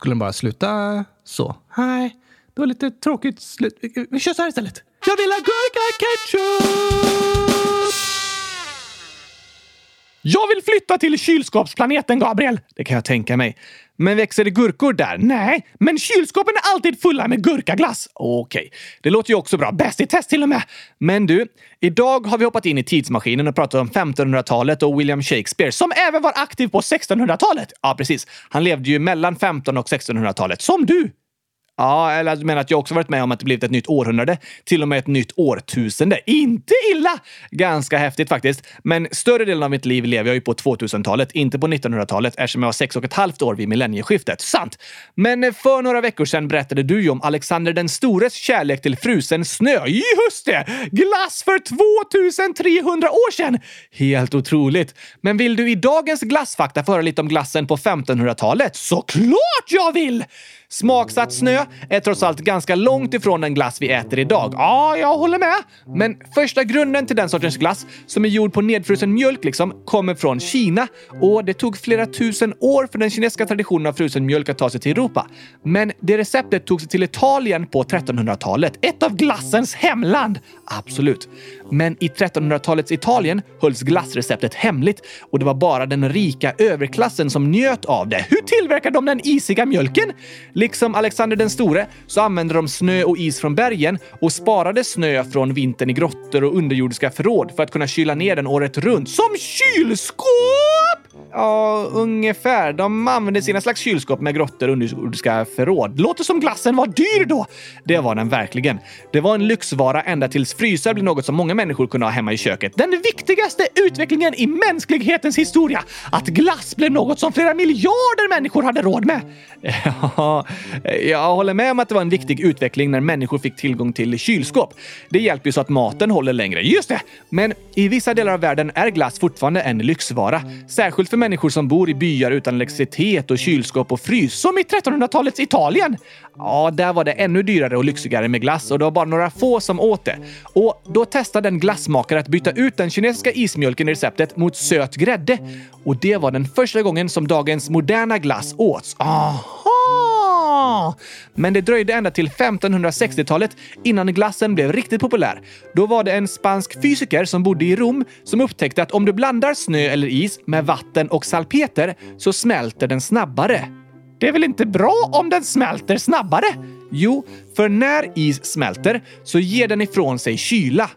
Skulle den bara sluta så? Nej, det var lite tråkigt slut. Vi- Vi kör så här istället. Jag vill ha gurka ketchup! Jag vill flytta till kylskåpsplaneten, Gabriel. Det kan jag tänka mig. Men växer det gurkor där? Nej, men kylskåpen är alltid fulla med gurkaglass. Okej, det låter ju också bra. Bäst i test till och med. Men du, idag har vi hoppat in i tidsmaskinen och pratat om 1500-talet och William Shakespeare som även var aktiv på 1600-talet. Ja, precis. Han levde ju mellan 1500 och 1600-talet, som du. Ja, eller du menar att jag också varit med om att det blivit ett nytt århundrade, till och med ett nytt årtusende. Inte illa! Ganska häftigt faktiskt. Men större delen av mitt liv lever jag ju på 2000-talet, inte på 1900-talet eftersom jag var sex och ett halvt år vid millennieskiftet. Sant! Men för några veckor sedan berättade du ju om Alexander den stores kärlek till frusen snö. Just det! Glass för 2300 år sedan! Helt otroligt. Men vill du i dagens glassfakta få höra lite om glassen på 1500-talet? Såklart jag vill! Smaksatt snö är trots allt ganska långt ifrån den glass vi äter idag. Ja, jag håller med. Men första grunden till den sortens glass, som är gjord på nedfrusen mjölk, liksom, kommer från Kina. Och det tog flera tusen år för den kinesiska traditionen av frusen mjölk att ta sig till Europa. Men det receptet tog sig till Italien på 1300-talet. Ett av glassens hemland! Absolut. Men i 1300-talets Italien hölls glassreceptet hemligt och det var bara den rika överklassen som njöt av det. Hur tillverkar de den isiga mjölken? Liksom Alexander den store så använde de snö och is från bergen och sparade snö från vintern i grottor och underjordiska förråd för att kunna kyla ner den året runt. Som kylskåp! Ja, ungefär. De använde sina slags kylskåp med grottor och underjordiska förråd. Låter som glassen var dyr då! Det var den verkligen. Det var en lyxvara ända tills frysar blev något som många människor kunde ha hemma i köket. Den viktigaste utvecklingen i mänsklighetens historia! Att glass blev något som flera miljarder människor hade råd med. Ja, jag håller med om att det var en viktig utveckling när människor fick tillgång till kylskåp. Det hjälper ju så att maten håller längre. Just det! Men i vissa delar av världen är glass fortfarande en lyxvara. Särskilt särskilt för människor som bor i byar utan elektricitet och kylskåp och frys, som i 1300-talets Italien. Ja, där var det ännu dyrare och lyxigare med glass och det var bara några få som åt det. Och då testade en glassmakare att byta ut den kinesiska ismjölken i receptet mot söt grädde. Och det var den första gången som dagens moderna glass åts. Aha! Men det dröjde ända till 1560-talet innan glassen blev riktigt populär. Då var det en spansk fysiker som bodde i Rom som upptäckte att om du blandar snö eller is med vatten och salpeter så smälter den snabbare. Det är väl inte bra om den smälter snabbare? Jo, för när is smälter så ger den ifrån sig kyla.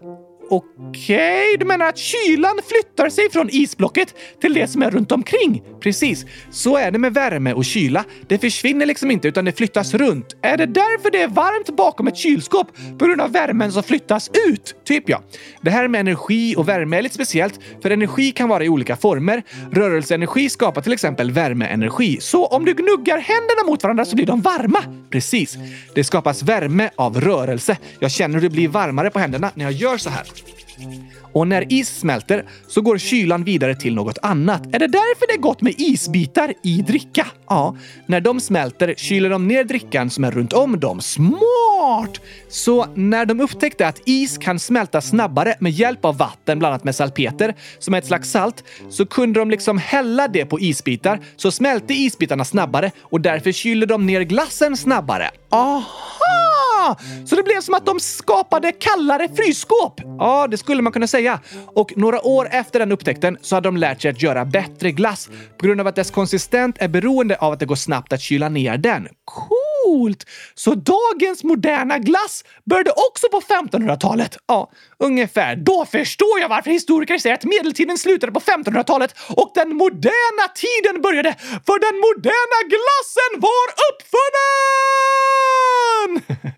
Okej, okay, du menar att kylan flyttar sig från isblocket till det som är runt omkring? Precis. Så är det med värme och kyla. Det försvinner liksom inte utan det flyttas runt. Är det därför det är varmt bakom ett kylskåp? På grund av värmen som flyttas ut? Typ ja. Det här med energi och värme är lite speciellt, för energi kan vara i olika former. Rörelseenergi skapar till exempel värmeenergi. Så om du gnuggar händerna mot varandra så blir de varma. Precis. Det skapas värme av rörelse. Jag känner hur det blir varmare på händerna när jag gör så här. Mm-hmm. Och när is smälter så går kylan vidare till något annat. Är det därför det är gott med isbitar i dricka? Ja, när de smälter kyler de ner drickan som är runt om dem. Smart! Så när de upptäckte att is kan smälta snabbare med hjälp av vatten bland annat med salpeter, som är ett slags salt, så kunde de liksom hälla det på isbitar så smälte isbitarna snabbare och därför kyler de ner glassen snabbare. Aha! Så det blev som att de skapade kallare frysskåp? Ja, det skulle man kunna säga. Och några år efter den upptäckten så hade de lärt sig att göra bättre glass på grund av att dess konsistens är beroende av att det går snabbt att kyla ner den. Coolt! Så dagens moderna glass började också på 1500-talet? Ja, ungefär. Då förstår jag varför historiker säger att medeltiden slutade på 1500-talet och den moderna tiden började, för den moderna glassen var uppfunnen!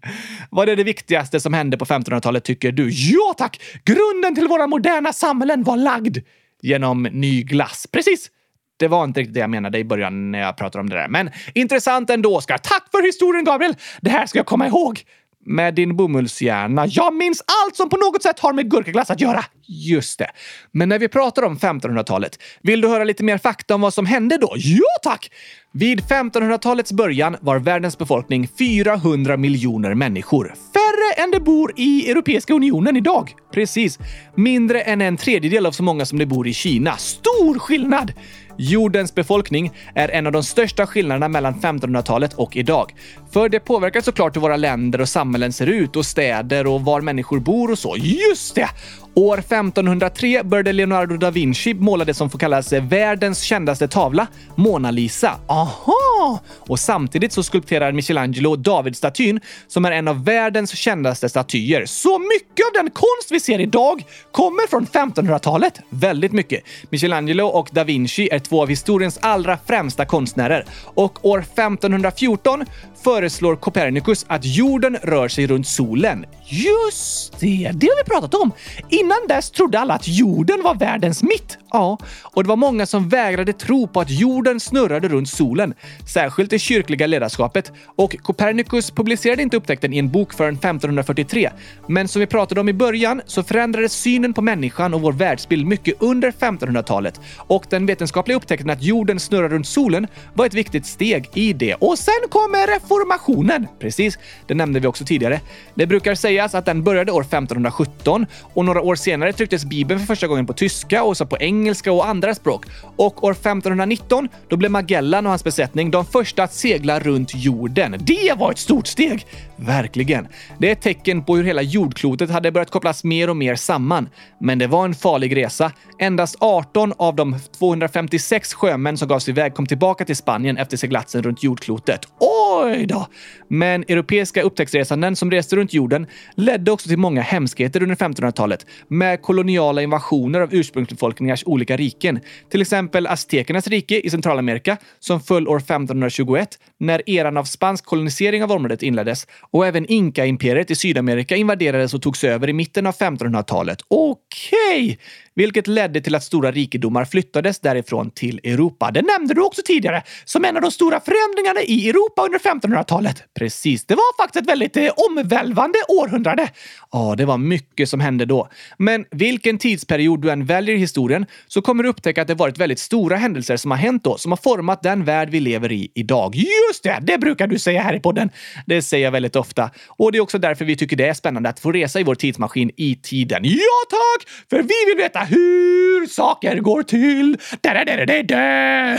Vad är det viktigaste som hände på 1500-talet tycker du? Ja tack! Grunden till våra moderna samhällen var lagd genom ny glass. Precis! Det var inte riktigt det jag menade i början när jag pratade om det där. Men intressant ändå, Oskar. Tack för historien, Gabriel! Det här ska jag komma ihåg. Med din bomullshjärna. Jag minns allt som på något sätt har med gurkaglass att göra. Just det. Men när vi pratar om 1500-talet, vill du höra lite mer fakta om vad som hände då? Ja, tack! Vid 1500-talets början var världens befolkning 400 miljoner människor. Färre än det bor i Europeiska unionen idag. Precis. Mindre än en tredjedel av så många som det bor i Kina. Stor skillnad! Jordens befolkning är en av de största skillnaderna mellan 1500-talet och idag. För det påverkar såklart hur våra länder och samhällen ser ut och städer och var människor bor och så. Just det! År 1503 började Leonardo da Vinci måla det som får kallas världens kändaste tavla, Mona Lisa. Aha! Och samtidigt så skulpterar Michelangelo Davidstatyn som är en av världens kändaste statyer. Så mycket av den konst vi ser idag kommer från 1500-talet. Väldigt mycket. Michelangelo och da Vinci är två av historiens allra främsta konstnärer och år 1514 föreslår Copernicus att jorden rör sig runt solen. Just det, det har vi pratat om. Innan dess trodde alla att jorden var världens mitt. Ja, och det var många som vägrade tro på att jorden snurrade runt solen, särskilt det kyrkliga ledarskapet. Och Copernicus publicerade inte upptäckten i en bok förrän 1543. Men som vi pratade om i början så förändrades synen på människan och vår världsbild mycket under 1500-talet och den vetenskapliga upptäckten att jorden snurrar runt solen var ett viktigt steg i det. Och sen kommer reformationen. Precis, det nämnde vi också tidigare. Det brukar sägas att den började år 1517 och några år senare trycktes Bibeln för första gången på tyska och så på engelska och andra språk. Och år 1519, då blev Magellan och hans besättning de första att segla runt jorden. Det var ett stort steg! Verkligen. Det är ett tecken på hur hela jordklotet hade börjat kopplas mer och mer samman. Men det var en farlig resa. Endast 18 av de 256 sjömän som gav sig iväg kom tillbaka till Spanien efter seglatsen runt jordklotet. Oj då! Men europeiska upptäcktsresanden som reste runt jorden ledde också till många hemskheter under 1500-talet med koloniala invasioner av ursprungsbefolkningars olika riken. Till exempel aztekernas rike i Centralamerika som föll år 1521 när eran av spansk kolonisering av området inleddes och även Inka-imperiet i Sydamerika invaderades och togs över i mitten av 1500-talet. Okej! Okay vilket ledde till att stora rikedomar flyttades därifrån till Europa. Det nämnde du också tidigare som en av de stora förändringarna i Europa under 1500-talet. Precis, det var faktiskt ett väldigt eh, omvälvande århundrade. Ja, det var mycket som hände då. Men vilken tidsperiod du än väljer i historien så kommer du upptäcka att det varit väldigt stora händelser som har hänt då, som har format den värld vi lever i idag. Just det! Det brukar du säga här i podden. Det säger jag väldigt ofta. Och det är också därför vi tycker det är spännande att få resa i vår tidsmaskin i tiden. Ja, tack! För vi vill veta hur saker går till. Da, da, da, da, da.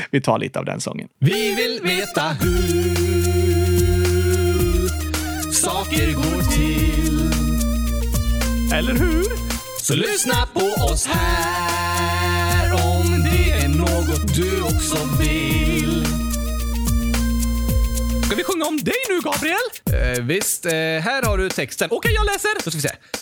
vi tar lite av den sången. Vi vill veta hur saker går till. Eller hur? Så lyssna på oss här om det är något du också vill. Ska vi sjunga om dig nu, Gabriel? Eh, visst, eh, här har du texten. Okej, jag läser. Då ska vi se.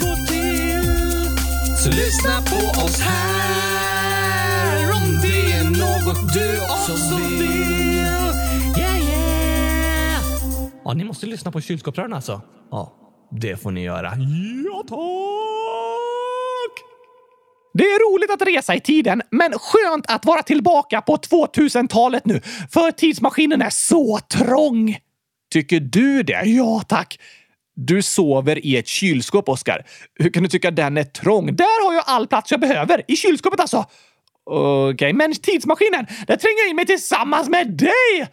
går till. Så lyssna på oss här om det är något du också vill. Yeah, yeah! Ja, ni måste lyssna på kylskåpsrören alltså. Ja, det får ni göra. Ja, tack! Det är roligt att resa i tiden, men skönt att vara tillbaka på 2000-talet nu, för tidsmaskinen är så trång. Tycker du det? Ja, tack. Du sover i ett kylskåp, Oskar. Hur kan du tycka den är trång? Där har jag all plats jag behöver. I kylskåpet alltså. Okej, men tidsmaskinen, där tränger jag in mig tillsammans med dig!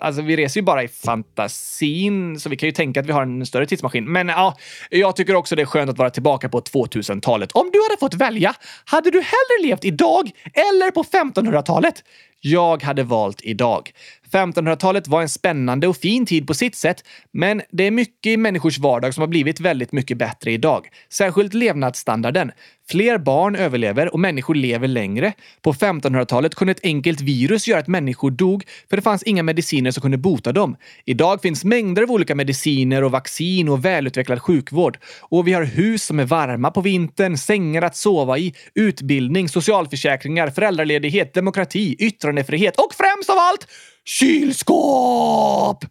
Alltså, vi reser ju bara i fantasin, så vi kan ju tänka att vi har en större tidsmaskin. Men ja, jag tycker också det är skönt att vara tillbaka på 2000-talet. Om du hade fått välja, hade du hellre levt idag eller på 1500-talet? Jag hade valt idag. 1500-talet var en spännande och fin tid på sitt sätt, men det är mycket i människors vardag som har blivit väldigt mycket bättre idag. Särskilt levnadsstandarden. Fler barn överlever och människor lever längre. På 1500-talet kunde ett enkelt virus göra att människor dog för det fanns inga mediciner som kunde bota dem. Idag finns mängder av olika mediciner och vaccin och välutvecklad sjukvård. Och vi har hus som är varma på vintern, sängar att sova i, utbildning, socialförsäkringar, föräldraledighet, demokrati, yttrandefrihet och främst av allt kylskåp!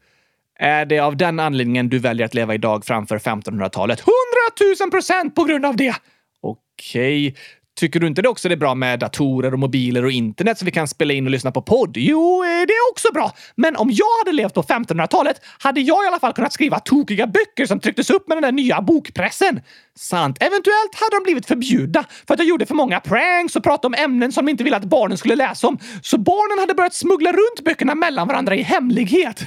Är det av den anledningen du väljer att leva idag framför 1500-talet? 100 000 procent på grund av det! Okej. Tycker du inte det också är bra med datorer och mobiler och internet så vi kan spela in och lyssna på podd? Jo, eh, det är också bra. Men om jag hade levt på 1500-talet hade jag i alla fall kunnat skriva tokiga böcker som trycktes upp med den där nya bokpressen. Sant. Eventuellt hade de blivit förbjudna för att jag gjorde för många pranks och pratade om ämnen som de inte ville att barnen skulle läsa om. Så barnen hade börjat smuggla runt böckerna mellan varandra i hemlighet.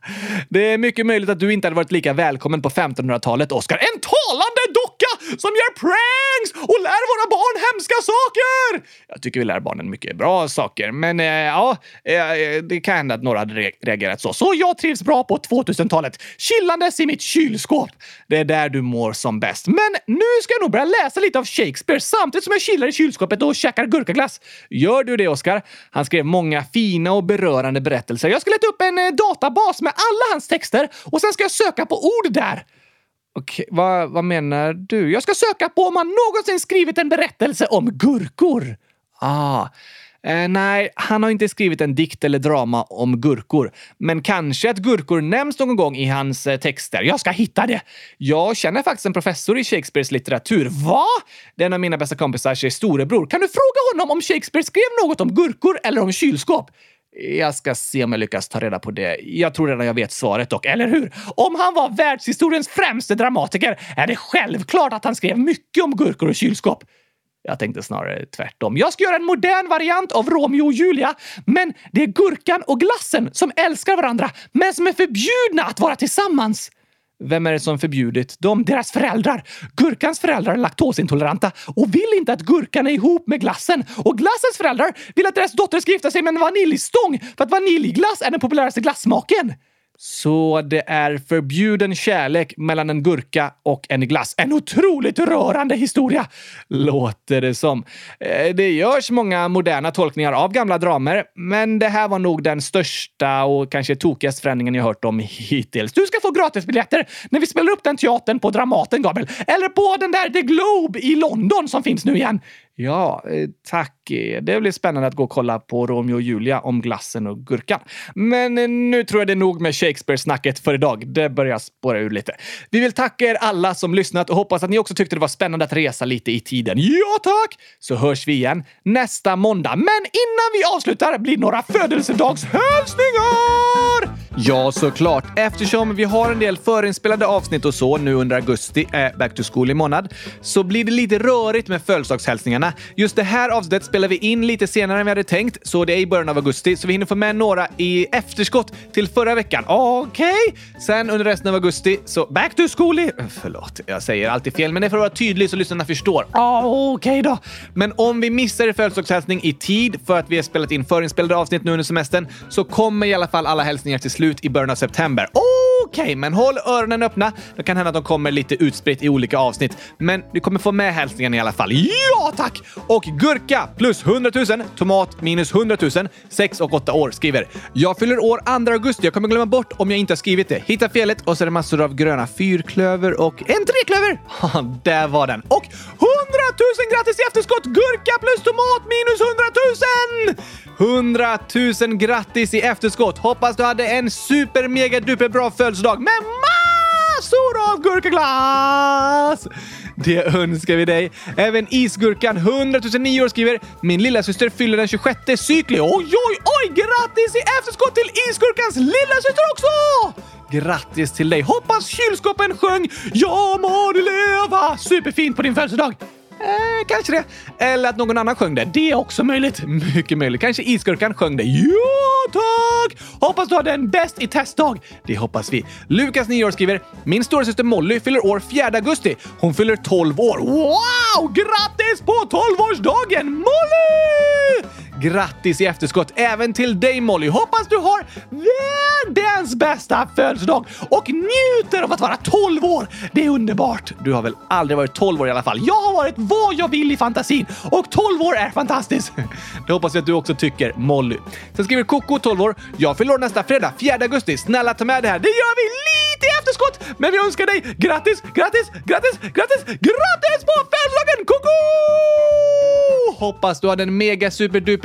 det är mycket möjligt att du inte hade varit lika välkommen på 1500-talet, Oscar. En talande docka som gör pranks och lär våra barn hemska saker! Jag tycker vi lär barnen mycket bra saker, men eh, ja, eh, det kan hända att några hade re- reagerat så. Så jag trivs bra på 2000-talet, chillandes i mitt kylskåp. Det är där du mår som bäst. Men nu ska jag nog börja läsa lite av Shakespeare samtidigt som jag chillar i kylskåpet och käkar gurkaglass. Gör du det, Oscar? Han skrev många fina och berörande berättelser. Jag ska leta upp en eh, databas med alla hans texter och sen ska jag söka på ord där. Okej, vad, vad menar du? Jag ska söka på om han någonsin skrivit en berättelse om gurkor. Ah. Eh, nej, han har inte skrivit en dikt eller drama om gurkor. Men kanske att gurkor nämns någon gång i hans eh, texter. Jag ska hitta det. Jag känner faktiskt en professor i Shakespeares litteratur. Va? Det är en av mina bästa kompisars eh, storebror. Kan du fråga honom om Shakespeare skrev något om gurkor eller om kylskåp? Jag ska se om jag lyckas ta reda på det. Jag tror redan jag vet svaret dock, eller hur? Om han var världshistoriens främste dramatiker är det självklart att han skrev mycket om gurkor och kylskåp. Jag tänkte snarare tvärtom. Jag ska göra en modern variant av Romeo och Julia, men det är gurkan och glassen som älskar varandra, men som är förbjudna att vara tillsammans. Vem är det som förbjudit dem? Deras föräldrar. Gurkans föräldrar är laktosintoleranta och vill inte att gurkan är ihop med glassen. Och glassens föräldrar vill att deras dotter ska gifta sig med en vaniljstång för att vaniljglass är den populäraste glassmaken. Så det är förbjuden kärlek mellan en gurka och en glass. En otroligt rörande historia, låter det som. Eh, det görs många moderna tolkningar av gamla dramer, men det här var nog den största och kanske tokigaste förändringen jag hört om hittills. Du ska få gratisbiljetter när vi spelar upp den teatern på Dramaten, Gabriel. Eller på den där The Globe i London som finns nu igen. Ja, eh, tack. Det blir spännande att gå och kolla på Romeo och Julia om glassen och gurkan. Men eh, nu tror jag det är nog med Shakespeare-snacket för idag. Det börjar spåra ur lite. Vi vill tacka er alla som lyssnat och hoppas att ni också tyckte det var spännande att resa lite i tiden. Ja, tack! Så hörs vi igen nästa måndag. Men innan vi avslutar blir några födelsedagshälsningar! Ja, såklart. Eftersom vi har en del förinspelade avsnitt och så nu under augusti, är back to school i månad, så blir det lite rörigt med födelsedagshälsningarna. Just det här avsnittet spelar vi in lite senare än vi hade tänkt, så det är i början av augusti, så vi hinner få med några i efterskott till förra veckan. Okej? Okay. Sen under resten av augusti, så back to school i... Eh, förlåt, jag säger alltid fel, men det är för att vara tydlig så lyssnarna förstår. Okej okay då. Men om vi missar er födelsedagshälsning i tid för att vi har spelat in förinspelade avsnitt nu under semestern så kommer i alla fall alla hälsningar till slut slut i början av september. Okej, okay, men håll öronen öppna. Det kan hända att de kommer lite utspritt i olika avsnitt, men du kommer få med hälsningen i alla fall. Ja, tack! Och gurka plus 100 000, tomat minus 100 000, 6 och 8 år skriver “Jag fyller år 2 augusti. Jag kommer glömma bort om jag inte har skrivit det. Hitta felet och så är det massor av gröna fyrklöver och en treklöver. Där var den. Och 100 000 grattis i efterskott! Gurka plus tomat minus 100 000! 100 000 grattis i efterskott! Hoppas du hade en super mega duper bra födelsedag med massor av gurkaglass! Det önskar vi dig. Även Isgurkan 100 009 år skriver “Min lilla syster fyller den 26 cykli. Oj, oj, oj! Grattis i efterskott till Isgurkans lilla syster också! Grattis till dig! Hoppas kylskåpen sjöng “Ja må du leva” superfint på din födelsedag. Eh, kanske det. Eller att någon annan sjöng det. Det är också möjligt. Mycket möjligt. Kanske Isgurkan sjöng det. Ja, tack! Hoppas du hade en bäst i testdag. Det hoppas vi. Lukas, 9 år, skriver “Min storasyster Molly fyller år 4 augusti. Hon fyller 12 år. Wow! Grattis på 12-årsdagen, Molly! Grattis i efterskott även till dig Molly! Hoppas du har världens bästa födelsedag och njuter av att vara 12 år! Det är underbart! Du har väl aldrig varit 12 år i alla fall? Jag har varit vad jag vill i fantasin och 12 år är fantastiskt! Det hoppas jag att du också tycker, Molly. Sen skriver Coco, 12 år. Jag fyller år nästa fredag, 4 augusti. Snälla ta med det här. Det gör vi lite i efterskott! Men vi önskar dig grattis, grattis, grattis, grattis, grattis på födelsedagen Coco! Hoppas du hade en mega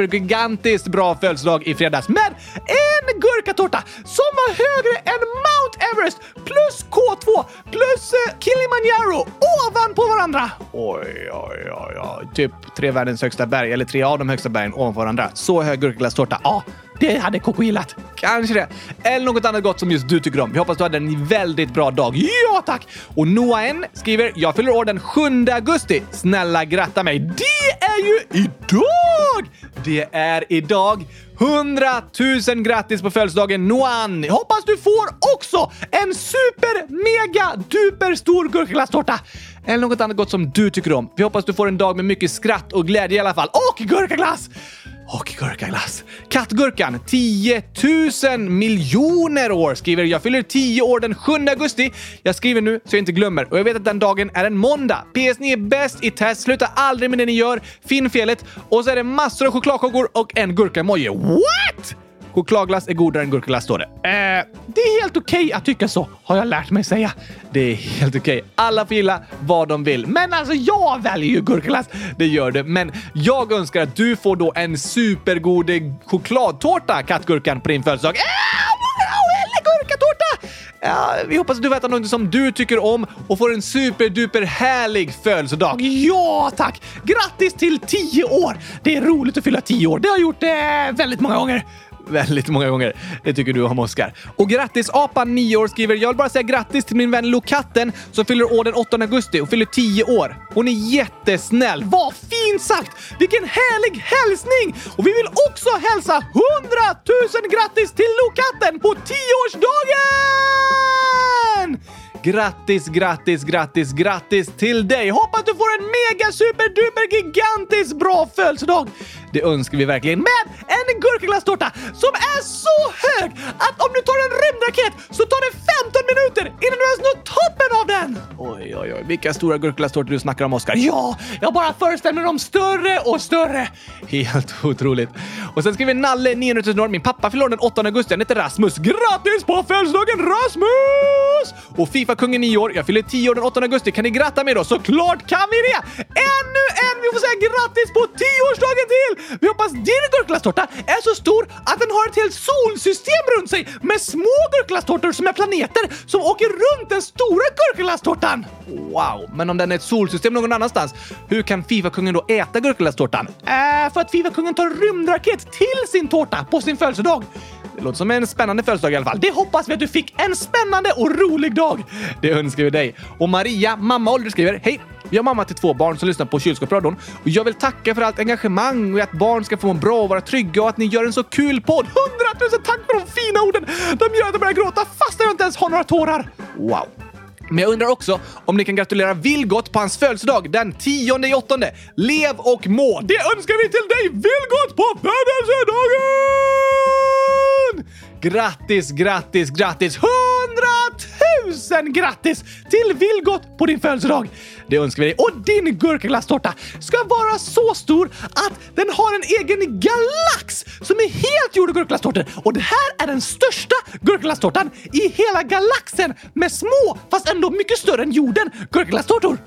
för gigantiskt bra födelsedag i fredags med en gurkatårta som var högre än Mount Everest plus K2 plus eh, Kilimanjaro ovanpå varandra. Oj, oj, oj, oj. Typ tre världens högsta berg, eller tre av de högsta bergen ovanpå varandra. Så hög gurkaglasstårta. Ja, det hade Coco gillat. Kanske det. Eller något annat gott som just du tycker om. Vi hoppas du hade en väldigt bra dag. Ja, tack! Och Noah N skriver “Jag fyller år den 7 augusti. Snälla gratta mig. Det är ju idag! Det är idag. 100 000 grattis på födelsedagen Noan! Hoppas du får också en super mega duper stor gurkaglasstårta! Eller något annat gott som du tycker om. Vi hoppas du får en dag med mycket skratt och glädje i alla fall. Och gurkaglass! Och gurkaglass. Kattgurkan, 10 000 miljoner år, skriver jag fyller 10 år den 7 augusti. Jag skriver nu så jag inte glömmer och jag vet att den dagen är en måndag. PS, ni är bäst i test. Sluta aldrig med det ni gör. Finn felet. Och så är det massor av chokladkakor och en gurka-emoji. What? Chokladglass är godare än gurkaglass, står det. Eh, det är helt okej att tycka så, har jag lärt mig säga. Det är helt okej. Alla får gilla vad de vill. Men alltså, jag väljer ju gurkaglass. Det gör du. Men jag önskar att du får då en supergod chokladtårta, kattgurkan, på din födelsedag. Eh, Eller gurkatårta! Ja, vi hoppas att du får äta något som du tycker om och får en superduper härlig födelsedag. Ja, tack! Grattis till 10 år! Det är roligt att fylla 10 år. Det har jag gjort eh, väldigt många gånger väldigt många gånger. Det tycker du om Oskar. Och grattis apan 9 år skriver “Jag vill bara säga grattis till min vän Lokatten som fyller år den 8 augusti och fyller 10 år. Hon är jättesnäll. Vad fint sagt! Vilken härlig hälsning! Och vi vill också hälsa 100 000 grattis till Lokatten på 10-årsdagen! Grattis, grattis, grattis, grattis till dig! Hoppas du får en mega super duper gigantisk bra födelsedag! Det önskar vi verkligen. Men en gurkaglasstårta som är så hög att om du tar en rymdraket så tar det 15 minuter innan du ens når toppen av den! Oj, oj, oj. Vilka stora gurkaglasstårtor du snackar om, Oskar. Ja, jag bara föreställer mig dem större och större. Helt otroligt. Och sen skriver Nalle 900 000 år. Min pappa fyller den 8 augusti. Han heter Rasmus. Grattis på födelsedagen Rasmus! Och Fifa-kungen 9 år. Jag fyller 10 år den 8 augusti. Kan ni gratta mig då? Såklart kan vi det! Ännu en! Vi får säga grattis på 10-årsdagen till! Vi hoppas din gurkaglasstårta är så stor att den har ett helt solsystem runt sig med små gurkaglasstårtor som är planeter som åker runt den stora gurkaglasstårtan. Wow, men om den är ett solsystem någon annanstans, hur kan Fifa-kungen då äta gurkaglasstårtan? Äh, för att Fifa-kungen tar rymdraket till sin tårta på sin födelsedag. Det låter som en spännande födelsedag i alla fall. Det hoppas vi att du fick en spännande och rolig dag. Det önskar vi dig. Och Maria, mamma Oliver skriver Hej! Jag har mamma till två barn som lyssnar på kylskåpsradion och jag vill tacka för allt engagemang och att barn ska få må bra och vara trygga och att ni gör en så kul podd. Hundratusen tack för de fina orden! De gör att jag börjar gråta fast jag inte ens har några tårar. Wow! Men jag undrar också om ni kan gratulera Vilgot på hans födelsedag den 10 i åttonde. Lev och må! Det önskar vi till dig Vilgot på födelsedagen! Grattis, grattis, grattis! Hundratusen grattis till Vilgot på din födelsedag! Det önskar vi dig. Och din gurkaglasstårta ska vara så stor att den har en egen galax som är helt gjord av gurkaglasstårtor. Och det här är den största gurkaglasstårtan i hela galaxen med små, fast ändå mycket större än jorden, gurkaglasstårtor.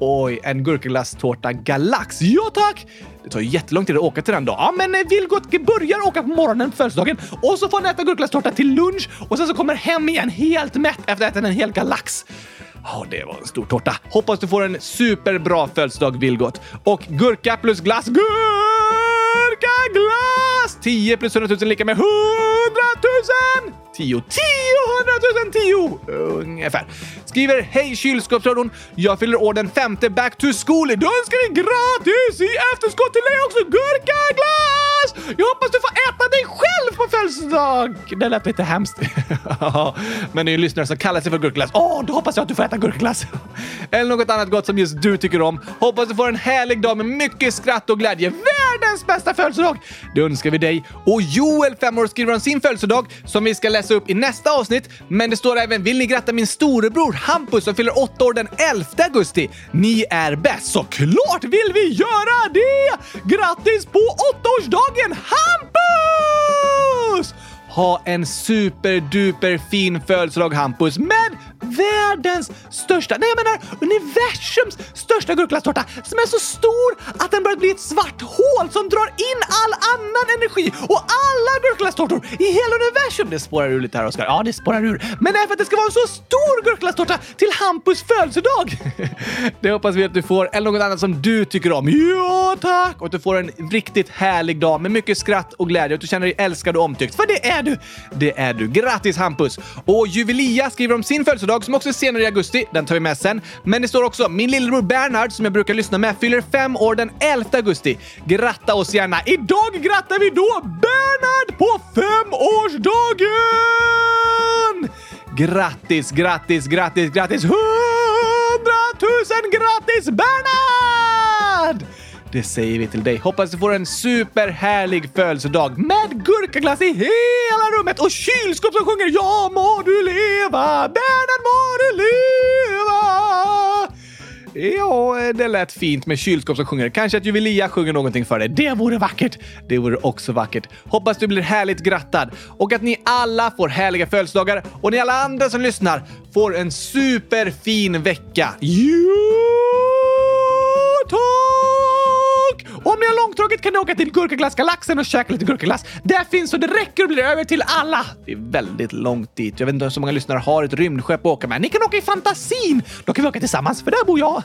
Oj, en gurkaglasstårta galax. Ja tack! Det tar ju jättelång tid att åka till den då. Ja, men eh, Vilgot börjar åka på morgonen på födelsedagen och så får han äta gurkaglasstårta till lunch och sen så kommer hem igen helt mätt efter att ha ätit en hel galax. Ja, det var en stor tårta. Hoppas du får en superbra födelsedag, Vilgot. Och gurka plus glass. Gurka glass! 10 plus 100 000 lika med 100 000! 10, 10, 100 000, 10! Ungefär. Skriver Hej kylskåpsradion! Jag fyller år den femte back to school. Då önskar vi gratis i efterskott till dig också, gurkaglass! Jag hoppas du får äta dig själv på födelsedag! Det lät lite hemskt. Men det är ju lyssnare som kallar sig för gurkaglass. Åh, då hoppas jag att du får äta gurkaglass. Eller något annat gott som just du tycker om. Hoppas du får en härlig dag med mycket skratt och glädje. Världens bästa födelsedag! Det önskar vi dig. Och Joel, fem år, skriver om sin födelsedag som vi ska läsa upp i nästa avsnitt. Men det står även “Vill ni gratta min storebror Hampus som fyller 8 år den 11 augusti? Ni är bäst!” Såklart vill vi göra det! Grattis på 8-årsdagen, Hampus! Ha en superduper fin födelsedag Hampus med världens största, nej jag menar universums största gurkaglasstårta som är så stor att den börjar bli ett svart hål som drar in all annan energi och alla gurklastårtor i hela universum. Det spårar ur lite här Oskar. Ja, det spårar ur. Men det är för att det ska vara en så stor gurklastårta till Hampus födelsedag. det hoppas vi att du får, eller något annat som du tycker om. Ja, tack! Och att du får en riktigt härlig dag med mycket skratt och glädje och att du känner dig älskad och omtyckt. För det är du! Det är du. Grattis Hampus! Och Juvelia skriver om sin födelsedag som också är senare i augusti. Den tar vi med sen. Men det står också min lillebror Bernhard som jag brukar lyssna med fyller fem år den 11 augusti. Gratta oss gärna. Idag grattar vi då Bernhard på femårsdagen! Grattis, grattis, grattis, grattis! Hundratusen grattis Bernhard! Det säger vi till dig. Hoppas du får en superhärlig födelsedag med gurkaglass i hela rummet och kylskåp som sjunger Ja må du leva, Bernhard må du leva! Ja, det lät fint med kylskåp som sjunger. Kanske att Juvelia sjunger någonting för dig. Det vore vackert. Det vore också vackert. Hoppas du blir härligt grattad och att ni alla får härliga födelsedagar och ni alla andra som lyssnar får en superfin vecka. Jo, tack! Om ni har långtråkigt kan ni åka till Gurkaglassgalaxen och käka lite gurkaglass. Där finns så det räcker och blir över till alla. Det är väldigt långt dit. Jag vet inte så många lyssnare har ett rymdskepp att åka med. Ni kan åka i fantasin. Då kan vi åka tillsammans, för där bor jag.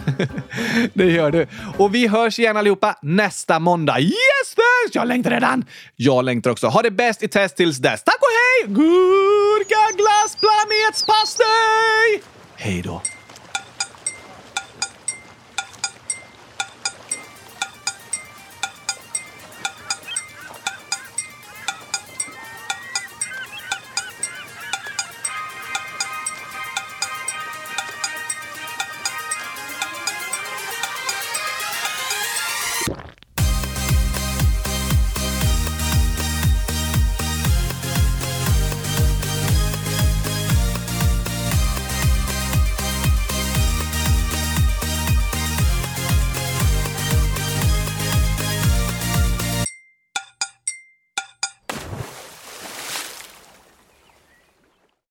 det gör du. Och vi hörs igen allihopa nästa måndag. Yes thanks! Jag längtar redan. Jag längtar också. Ha det bäst i test tills dess. Tack och hej! Gurkaglassplanetspastej! Hej då.